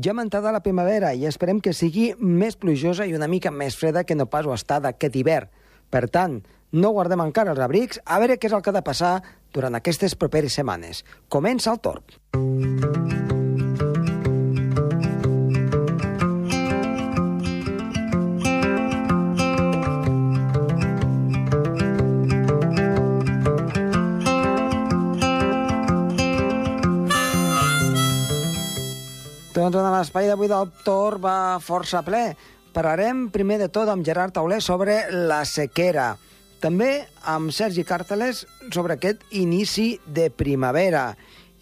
Ja hem entrat a la primavera i esperem que sigui més plujosa i una mica més freda que no pas ho està d'aquest hivern. Per tant, no guardem encara els abrics, a veure què és el que ha de passar durant aquestes properes setmanes. Comença el torb. Doncs en l'espai d'avui del Tor va força ple. Parlarem primer de tot amb Gerard Tauler sobre la sequera. També amb Sergi Càrteles sobre aquest inici de primavera.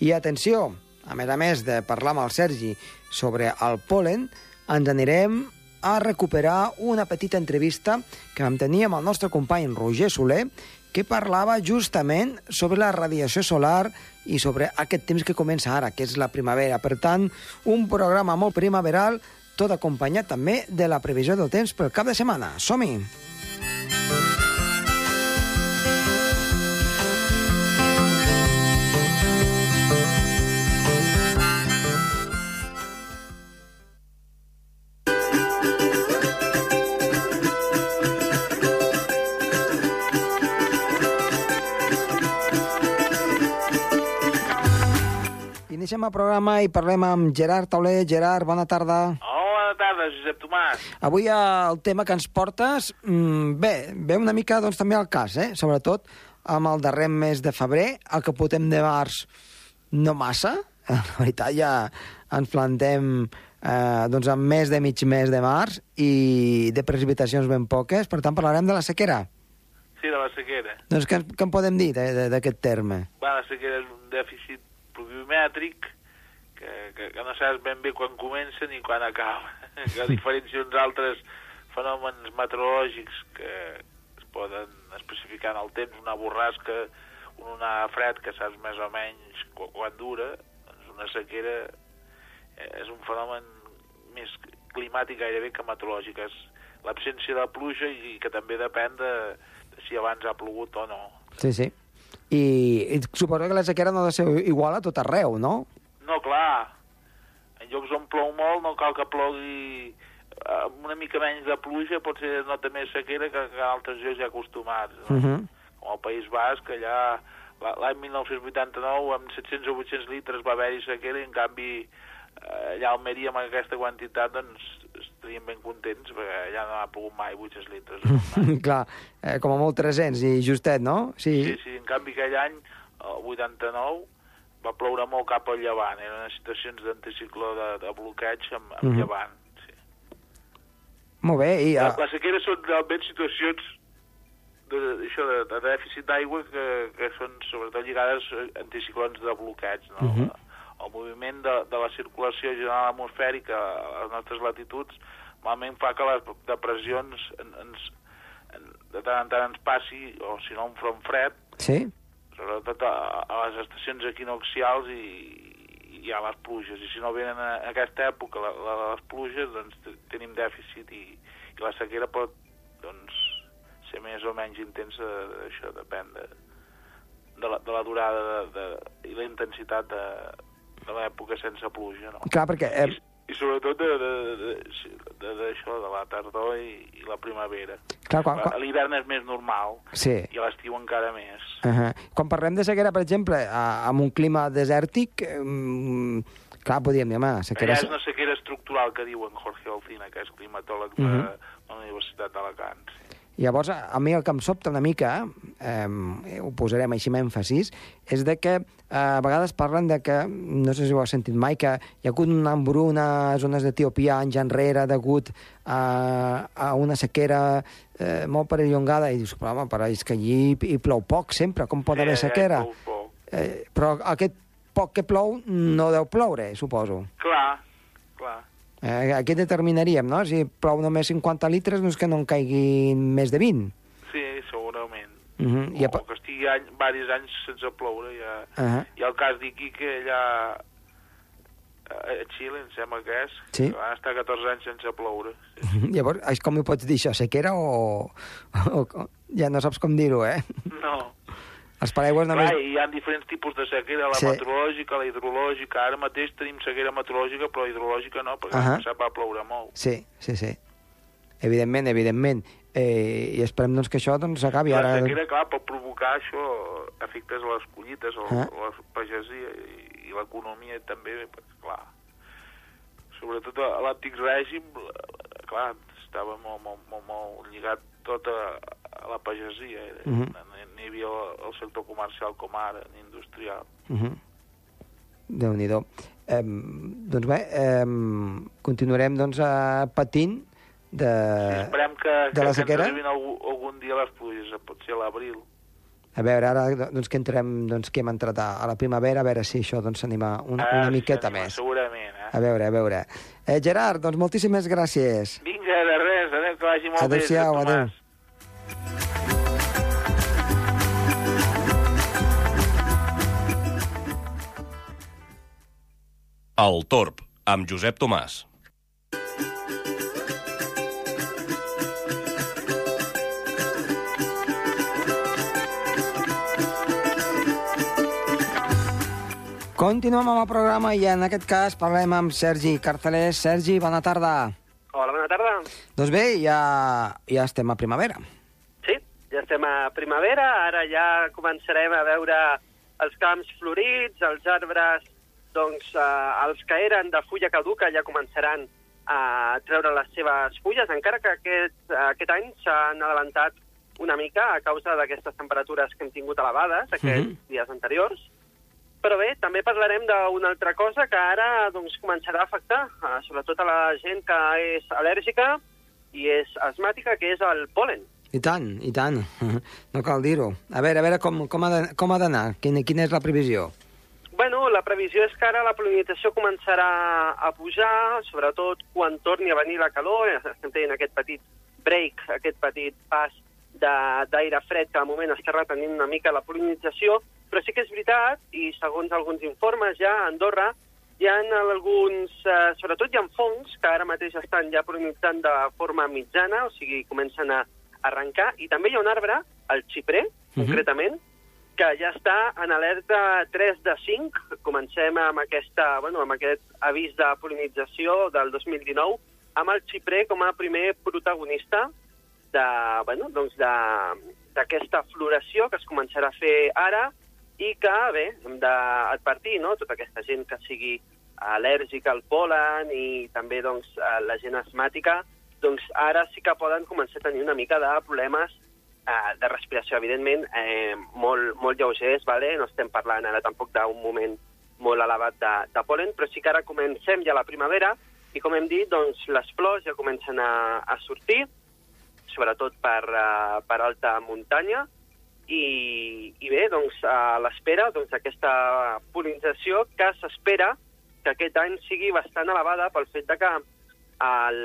I atenció, a més a més de parlar amb el Sergi sobre el polen, ens anirem a recuperar una petita entrevista que vam tenir amb el nostre company Roger Soler, que parlava justament sobre la radiació solar i sobre aquest temps que comença ara, que és la primavera. Per tant, un programa molt primaveral, tot acompanyat també de la previsió del temps pel cap de setmana. Som-hi! Iniciem el programa i parlem amb Gerard Tauler. Gerard, bona tarda. Hola, bona tarda, Josep Tomàs. Avui el tema que ens portes, mm, bé, ve una mica doncs, també al cas, eh? sobretot amb el darrer mes de febrer, el que portem de març no massa, la veritat ja ens plantem eh, doncs amb més de mig mes de març i de precipitacions ben poques, per tant parlarem de la sequera. Sí, de la sequera. Doncs què, què en podem dir d'aquest terme? Va, la sequera és un dèficit pluviomètric que, que, que no saps ben bé quan comença ni quan acaba. Que a diferència d'uns altres fenòmens meteorològics que es poden especificar en el temps, una borrasca, un una fred que saps més o menys qu quan dura, doncs una sequera eh, és un fenomen més climàtic gairebé que meteorològic. És l'absència de pluja i que també depèn de, de si abans ha plogut o no. Sí, sí. I, I suposo que la sequera no ha de ser igual a tot arreu, no? No, clar. En llocs on plou molt no cal que plogui eh, amb una mica menys de pluja, potser nota més sequera que, que en altres llocs ja acostumats. No? Uh -huh. Com al País Basc, allà la- l'any 1989 amb 700 o 800 litres va haver-hi sequera i en canvi eh, allà a Almeria amb aquesta quantitat doncs estaríem ben contents perquè allà no ha pogut mai 800 litres. Clar, eh, com a molt 300 i justet, no? Sí. Sí, sí, en canvi aquell any, el 89, va ploure molt cap al llevant. Eren situacions d'anticicló de, de bloqueig amb, amb Mhm. llevant. Sí. Molt bé, i... Uh, la sequera són realment situacions de, això, de, de dèficit d'aigua que, que són sobretot lligades a anticiclons de bloqueig. No? Mhm. El moviment de, de la circulació general atmosfèrica a les nostres latituds normalment fa que les depressions en, ens, en, de tant en tant ens passi, o si no un front fred, sí? sobretot a, a les estacions equinoxials i, i a les pluges. I si no venen a, a aquesta època la, la, les pluges, doncs te- tenim dèficit i, i la sequera pot doncs, ser més o menys intensa, això depèn de, de, la, de la durada de, de, i la intensitat de, de l'època sense pluja. No? Clar, perquè... Eh, I sobretot de, de, de, de, de, això, de la tardor i, i la primavera. clar, quan, A quan, L'hivern és més normal sí. i a l'estiu encara més. Uh -huh. Quan parlem de sequera, per exemple, a, amb un clima desèrtic, um, clar, podríem dir, home, sequera... Allà és una sequera estructural que diuen Jorge Alcina, que és climatòleg de Mhm. la Universitat d'Alacant. Sí. Llavors, a, mi el que em sobta una mica, eh, ho posarem així amb èmfasis, és de que a vegades parlen de que, no sé si ho has sentit mai, que hi ha hagut una embruna a zones d'Etiòpia anys enrere degut a, a una sequera eh, molt perllongada, i dius, però, home, però és que allí hi plou poc sempre, com pot Sí, haver sequera? Eh, però aquest poc que plou no deu ploure, suposo. Clar, clar. Eh, aquí determinaríem, no? Si plou només 50 litres, no és que no en caiguin més de 20. Uh -huh. I a, o que estigui any, diversos anys sense ploure. Ja. uh -huh. Hi ha el cas d'Iquique, allà a Xile, em sembla que és, Sí. que van estar 14 anys sense ploure. Sí. Llavors, és com hi pots dir això, sequera o... o, ja no saps com dir-ho, eh? No, Els paraigües només... Clar, hi ha diferents tipus de sequera, la Sí. meteorològica, la hidrològica. Ara mateix tenim sequera meteorològica, però hidrològica no, perquè uh -huh. passat va ploure molt. Sí, sí, sí. Evidentment, evidentment. Eh, I esperem doncs, que això doncs, s'acabi La ara. sequera, clar, pot provocar això, efectes a les collites, a Ah. la, a la pagesia i, i l'economia també, clar, sobretot a l'antic règim, la- clar, estava molt, molt, molt, molt lligat tot a, a la pagesia. Eh? Mhm. no, no hi havia el, el sector comercial com ara, ni industrial. Uh -huh. Déu-n'hi-do. Eh, doncs bé, eh, continuarem doncs, eh, patint de, Sí, esperem que, de que, la que ens sequera. arribin algun, algun dia les pluges, potser a l'abril. A veure, ara doncs, que entrem, doncs, que hem entrat a, la primavera, a veure si això doncs, s'anima una, Ah, una sí, miqueta més. Segurament, eh? A veure, a veure. Eh, Gerard, doncs moltíssimes gràcies. Vinga, de res, adéu, que vagi molt Adéu-siau, bé. adéu. Tomàs. El Torb, amb Josep Tomàs. Continuem amb el programa i en aquest cas parlem amb Sergi Carcelés. Sergi, bona tarda. Hola, bona tarda. Doncs bé, ja, ja estem a primavera. Sí, ja estem a primavera, ara ja començarem a veure els camps florits, els arbres, doncs eh, els que eren de fulla caduca ja començaran a treure les seves fulles, encara que aquest, aquest any s'han adelantat una mica a causa d'aquestes temperatures que hem tingut elevades aquests Mhm. dies anteriors. Però bé, també parlarem d'una altra cosa que ara doncs, començarà a afectar, eh, sobretot a la gent que és al·lèrgica i és asmàtica, que és el pol·len. I tant, i tant. No cal dir-ho. A veure, a veure com, com ha d'anar, quina, quina és la previsió. Bueno, la previsió és que ara la polinització començarà a pujar, sobretot quan torni a venir la calor, estem tenint aquest petit break, aquest petit pas d'aire fred que de moment està retenint una mica la polinització, però sí que és veritat, i segons alguns informes ja a Andorra, hi ha alguns, eh, sobretot hi ha fongs que ara mateix estan ja polinitzant de forma mitjana, o sigui, comencen a arrencar, i també hi ha un arbre, el xiprer, Mhm. concretament, que ja està en alerta 3 de 5. Comencem amb, aquesta, bueno, amb aquest avís de polinització del 2019, amb el xiprer com a primer protagonista de, bueno, doncs de- d'aquesta floració que es començarà a fer ara i que, bé, hem d'advertir no? tota aquesta gent que sigui al·lèrgica al pol·len i també doncs, la gent asmàtica, doncs ara sí que poden començar a tenir una mica de problemes eh, de respiració, evidentment, eh, molt, molt lleugers, vale? no estem parlant ara tampoc d'un moment molt elevat de, de pol·len, però sí que ara comencem ja la primavera i, com hem dit, doncs, les flors ja comencen a, a sortir, sobretot per, uh, per alta muntanya, i, i bé, doncs, a l'espera doncs, d'aquesta polinització que s'espera que aquest any sigui bastant elevada pel fet de que el,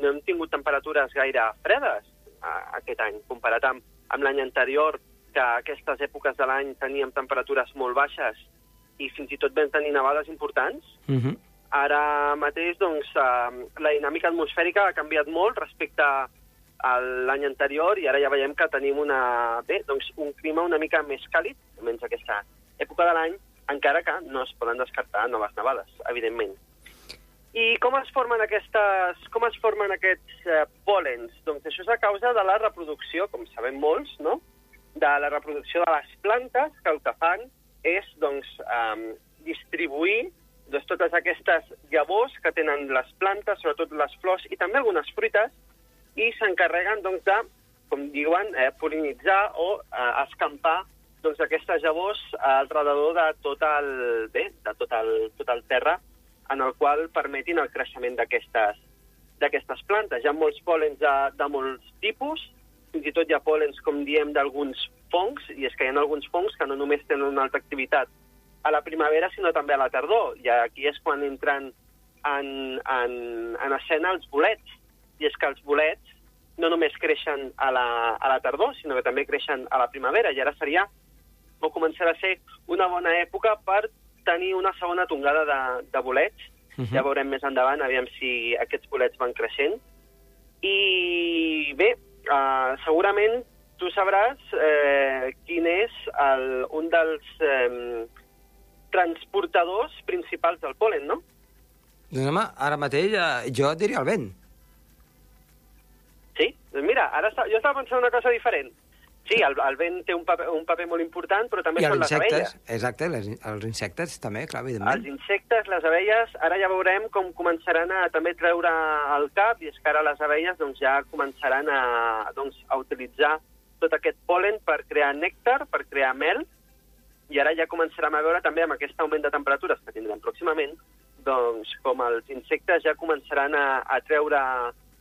no hem tingut temperatures gaire fredes uh, aquest any, comparat amb, amb l'any anterior, que a aquestes èpoques de l'any teníem temperatures molt baixes i fins i tot vam tenir nevades importants. Uh -huh. Ara mateix, doncs, eh, la dinàmica atmosfèrica ha canviat molt respecte a l'any anterior i ara ja veiem que tenim una, bé, doncs, un clima una mica més càlid, almenys aquesta època de l'any, encara que no es poden descartar noves nevades, evidentment. I com es formen aquestes, com es formen aquests eh, pòlens? Doncs això és a causa de la reproducció, com sabem molts, no? de la reproducció de les plantes, que el que fan és doncs, eh, distribuir doncs, totes aquestes llavors que tenen les plantes, sobretot les flors i també algunes fruites, i s'encarreguen doncs, de, com diuen, eh, polinitzar o eh, escampar doncs, aquestes llavors al redador de tot el, bé, de tot el, tot el terra en el qual permetin el creixement d'aquestes plantes. Hi ha molts pòlens de, de molts tipus, fins i tot hi ha pòlens, com diem, d'alguns fongs, i és que hi ha alguns fongs que no només tenen una alta activitat a la primavera, sinó també a la tardor. I aquí és quan entren en, en, en escena els bolets. I és que els bolets no només creixen a la, a la tardor, sinó que també creixen a la primavera. I ara seria, o començarà a ser, una bona època per tenir una segona tongada de, de bolets. Uh -huh. Ja veurem més endavant, aviam si aquests bolets van creixent. I bé, uh, segurament tu sabràs eh, quin és el, un dels eh, transportadors principals del polen, no? Doncs home, ara mateix eh, jo diria el vent. Mira, ara està, jo estava pensant una cosa diferent. Sí, el, el vent té un paper, un paper molt important, però també I són els les abelles. insectes, exacte, les, els insectes també, clar, Els evidentment. insectes, les abelles, ara ja veurem com començaran a també treure el cap, i és que ara les abelles doncs, ja començaran a, doncs, a utilitzar tot aquest polen per crear nèctar, per crear mel, i ara ja començarem a veure també amb aquest augment de temperatures que tindrem pròximament, doncs com els insectes ja començaran a, a, treure,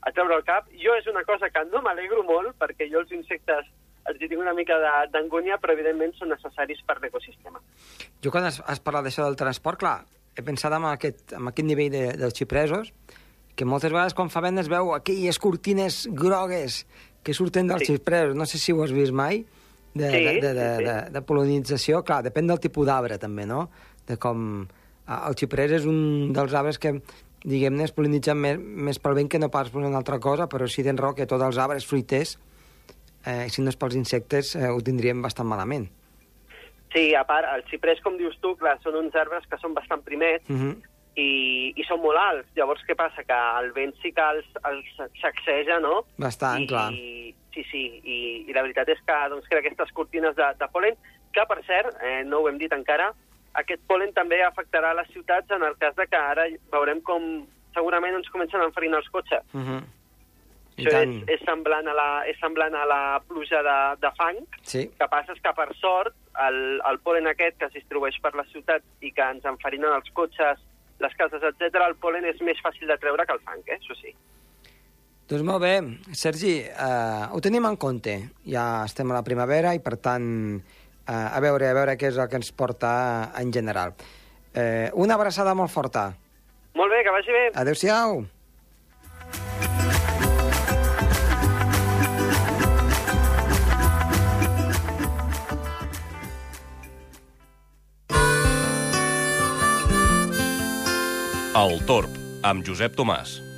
a treure el cap. Jo és una cosa que no m'alegro molt, perquè jo els insectes els tinc una mica d'angúnia, però evidentment són necessaris per l'ecosistema. Jo quan has, has parlat d'això del transport, clar, he pensat en aquest, en aquest nivell de, dels xipresos, que moltes vegades quan fa vent es veu aquelles cortines grogues que surten dels Sí. xipresos. No sé si ho has vist mai, de, Sí, de, de, de, sí, sí. de, de polinització. Clar, depèn del tipus d'arbre, també, no? De com... El xiprès és un dels arbres que, diguem-ne, es polinitzen més, més pel vent que no pas per una altra cosa, però sí tens raó que tots els arbres fruiters, eh, si no és pels insectes, eh, ho tindríem bastant malament. Sí, a part, els xiprers, com dius tu, clar, són uns arbres que són bastant primers Uh -huh. i, i són molt alts. Llavors, què passa? Que el vent sí que els, els sacseja, no? Bastant, I, clar. I, sí, sí, i, i la veritat és que doncs, crea aquestes cortines de, de polen, que, per cert, eh, no ho hem dit encara, aquest polen també afectarà les ciutats en el cas de que ara veurem com segurament ens comencen a enfarinar els cotxes. Uh -huh. I Això tant. és, és, semblant a la, és semblant a la pluja de, de fang, Sí. que passa és que, per sort, el, el polen aquest que es distribueix per les ciutats i que ens enfarinen els cotxes, les cases, etc, el polen és més fàcil de treure que el fang, eh? això sí. Doncs molt bé, Sergi, eh, ho tenim en compte. Ja estem a la primavera i, per tant, a veure a veure què és el que ens porta en general. Eh, una abraçada molt forta. Molt bé, que vagi bé. Adéu-siau. El Torb, amb Josep Tomàs.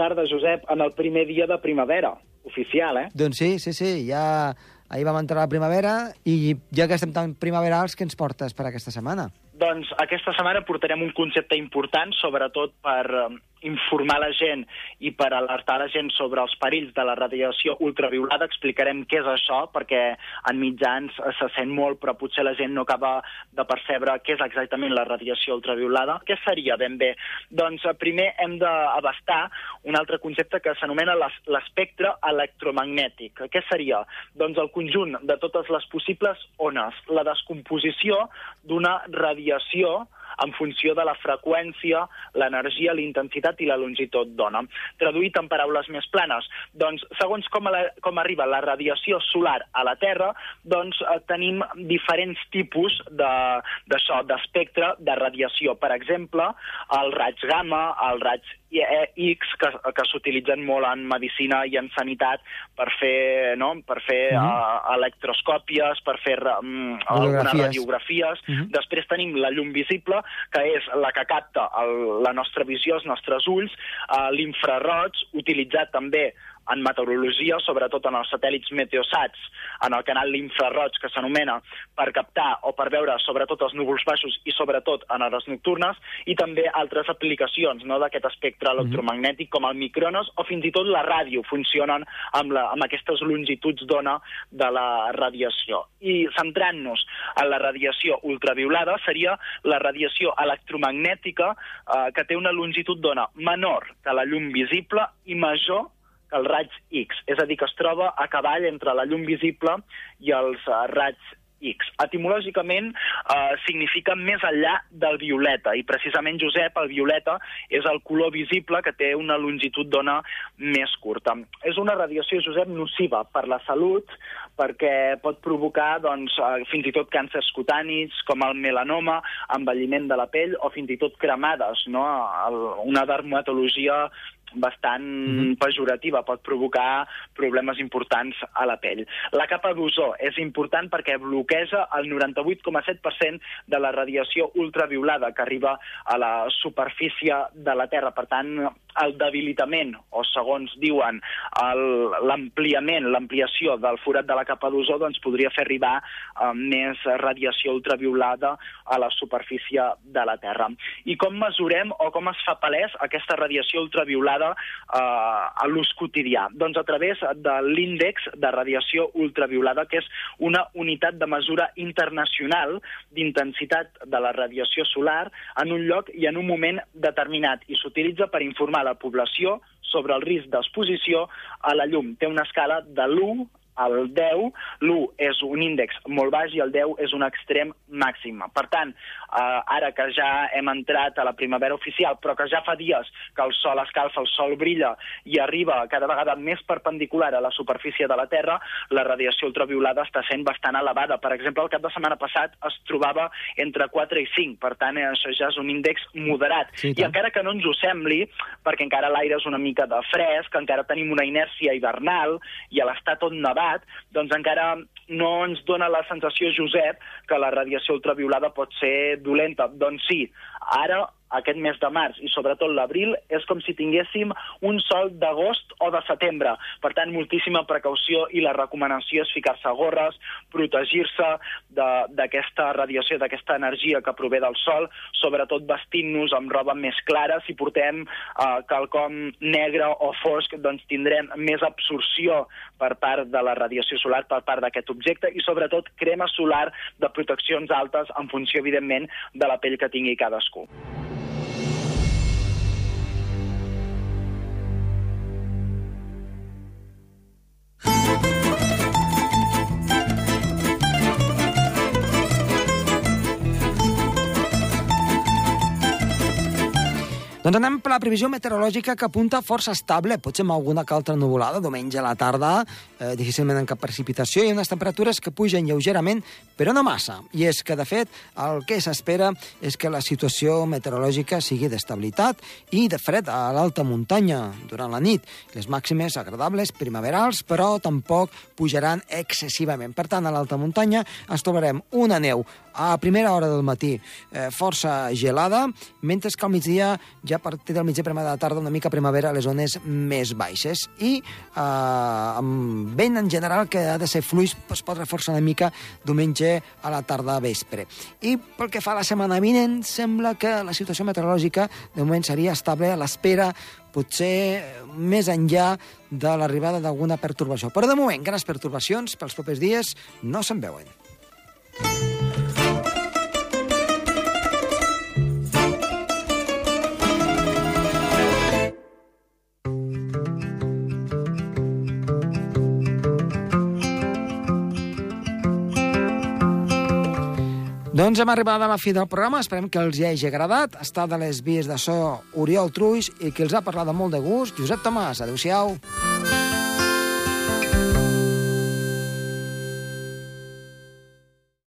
Tarda, Josep, en el primer dia de primavera, oficial, eh? Doncs sí, sí, sí, ja ahir vam entrar a la primavera i ja que estem tan primaverals, què ens portes per aquesta setmana? Doncs aquesta setmana portarem un concepte important, sobretot per eh, informar la gent i per alertar la gent sobre els perills de la radiació ultraviolada. Explicarem què és això, perquè en mitjans eh, se sent molt, però potser la gent no acaba de percebre què és exactament la radiació ultraviolada. Què seria ben bé? Doncs eh, primer hem d'abastar un altre concepte que s'anomena l'es- l'espectre electromagnètic. Què seria? Doncs el conjunt de totes les possibles ones, la descomposició d'una radiació en funció de la freqüència, l'energia, la intensitat i la longitud d'ona. Traduït en paraules més planes, doncs, segons com, la, com arriba la radiació solar a la Terra, doncs eh, tenim diferents tipus de- d'això, d'espectre de radiació. Per exemple, el raig gamma, el raig X, que, que s'utilitzen molt en medicina i en sanitat per fer, no? per fer Mhm. uh, electroscòpies, per fer um, algunes Radiografies. radiografies. Mhm. Després tenim la llum visible, que és la que capta el, la nostra visió, els nostres ulls, uh, l'infraroig, utilitzat també en meteorologia, sobretot en els satèl·lits meteosats, en el canal l'infraroig, que s'anomena, per captar o per veure sobretot els núvols baixos i sobretot en hores nocturnes, i també altres aplicacions no, d'aquest espectre electromagnètic, com el micronos o fins i tot la ràdio, funcionen amb, la, amb aquestes longituds d'ona de la radiació. I centrant-nos en la radiació ultraviolada, seria la radiació electromagnètica eh, que té una longitud d'ona menor que la llum visible i major el raig X, és a dir, que es troba a cavall entre la llum visible i els uh, raigs X. Etimològicament eh, significa més enllà del violeta, i precisament, Josep, el violeta és el color visible que té una longitud d'ona més curta. És una radiació, Josep, nociva per la salut, perquè pot provocar doncs, eh, fins i tot càncers cutanis, com el melanoma, envelliment de la pell, o fins i tot cremades, no? El, una dermatologia bastant mm -hmm. pejorativa, pot provocar problemes importants a la pell. La capa d'ozó és important perquè bloqueja el 98,7% de la radiació ultraviolada que arriba a la superfície de la Terra. Per tant, el debilitament, o segons diuen, l'ampliament, l'ampliació del forat de la capa d'ozó, doncs podria fer arribar eh, més radiació ultraviolada a la superfície de la Terra. I com mesurem o com es fa palès aquesta radiació ultraviolada eh, a l'ús quotidià? Doncs a través de l'índex de radiació ultraviolada, que és una unitat de mesura internacional d'intensitat de la radiació solar en un lloc i en un moment determinat, i s'utilitza per informar la població sobre el risc d'exposició a la llum. Té una escala de l'1 el 10, l'1 és un índex molt baix i el 10 és un extrem màxim. Per tant, eh, ara que ja hem entrat a la primavera oficial, però que ja fa dies que el sol escalfa, el sol brilla i arriba cada vegada més perpendicular a la superfície de la Terra, la radiació ultraviolada està sent bastant elevada. Per exemple, el cap de setmana passat es trobava entre 4 i 5, per tant, això ja és un índex moderat. Sí, I encara que no ens ho sembli, perquè encara l'aire és una mica de fresc, encara tenim una inèrcia hivernal i a l'estat tot nevat, doncs encara no ens dona la sensació, Josep, que la radiació ultraviolada pot ser dolenta. Doncs sí, ara aquest mes de març i sobretot l'abril és com si tinguéssim un sol d'agost o de setembre. Per tant, moltíssima precaució i la recomanació és ficar-se gorres, protegir-se d'aquesta radiació, d'aquesta energia que prové del sol, sobretot vestint-nos amb roba més clara. Si portem eh, quelcom negre o fosc, doncs tindrem més absorció per part de la radiació solar, per part d'aquest objecte, i sobretot crema solar de proteccions altes en funció, evidentment, de la pell que tingui cadascú. Doncs anem per la previsió meteorològica que apunta força estable, potser amb alguna que altra nuvolada, diumenge a la tarda, eh, difícilment amb cap precipitació i unes temperatures que pugen lleugerament, però no massa. I és que, de fet, el que s'espera és que la situació meteorològica sigui d'estabilitat i de fred a l'alta muntanya durant la nit. Les màximes agradables, primaverals, però tampoc pujaran excessivament. Per tant, a l'alta muntanya ens trobarem una neu a primera hora del matí eh, força gelada, mentre que al migdia ja a partir del migdia primera de la tarda una mica primavera a les zones més baixes i eh, amb vent en general que ha de ser fluix es pot reforçar una mica diumenge a la tarda a vespre. I pel que fa a la setmana vinent sembla que la situació meteorològica de moment seria estable a l'espera potser més enllà de l'arribada d'alguna pertorbació. Però de moment, grans pertorbacions pels propers dies no se'n veuen. Doncs hem arribat a la fi del programa, esperem que els hi hagi agradat. Està de les vies de so Oriol Truix i que els ha parlat de molt de gust, Josep Tomàs. Adéu-siau.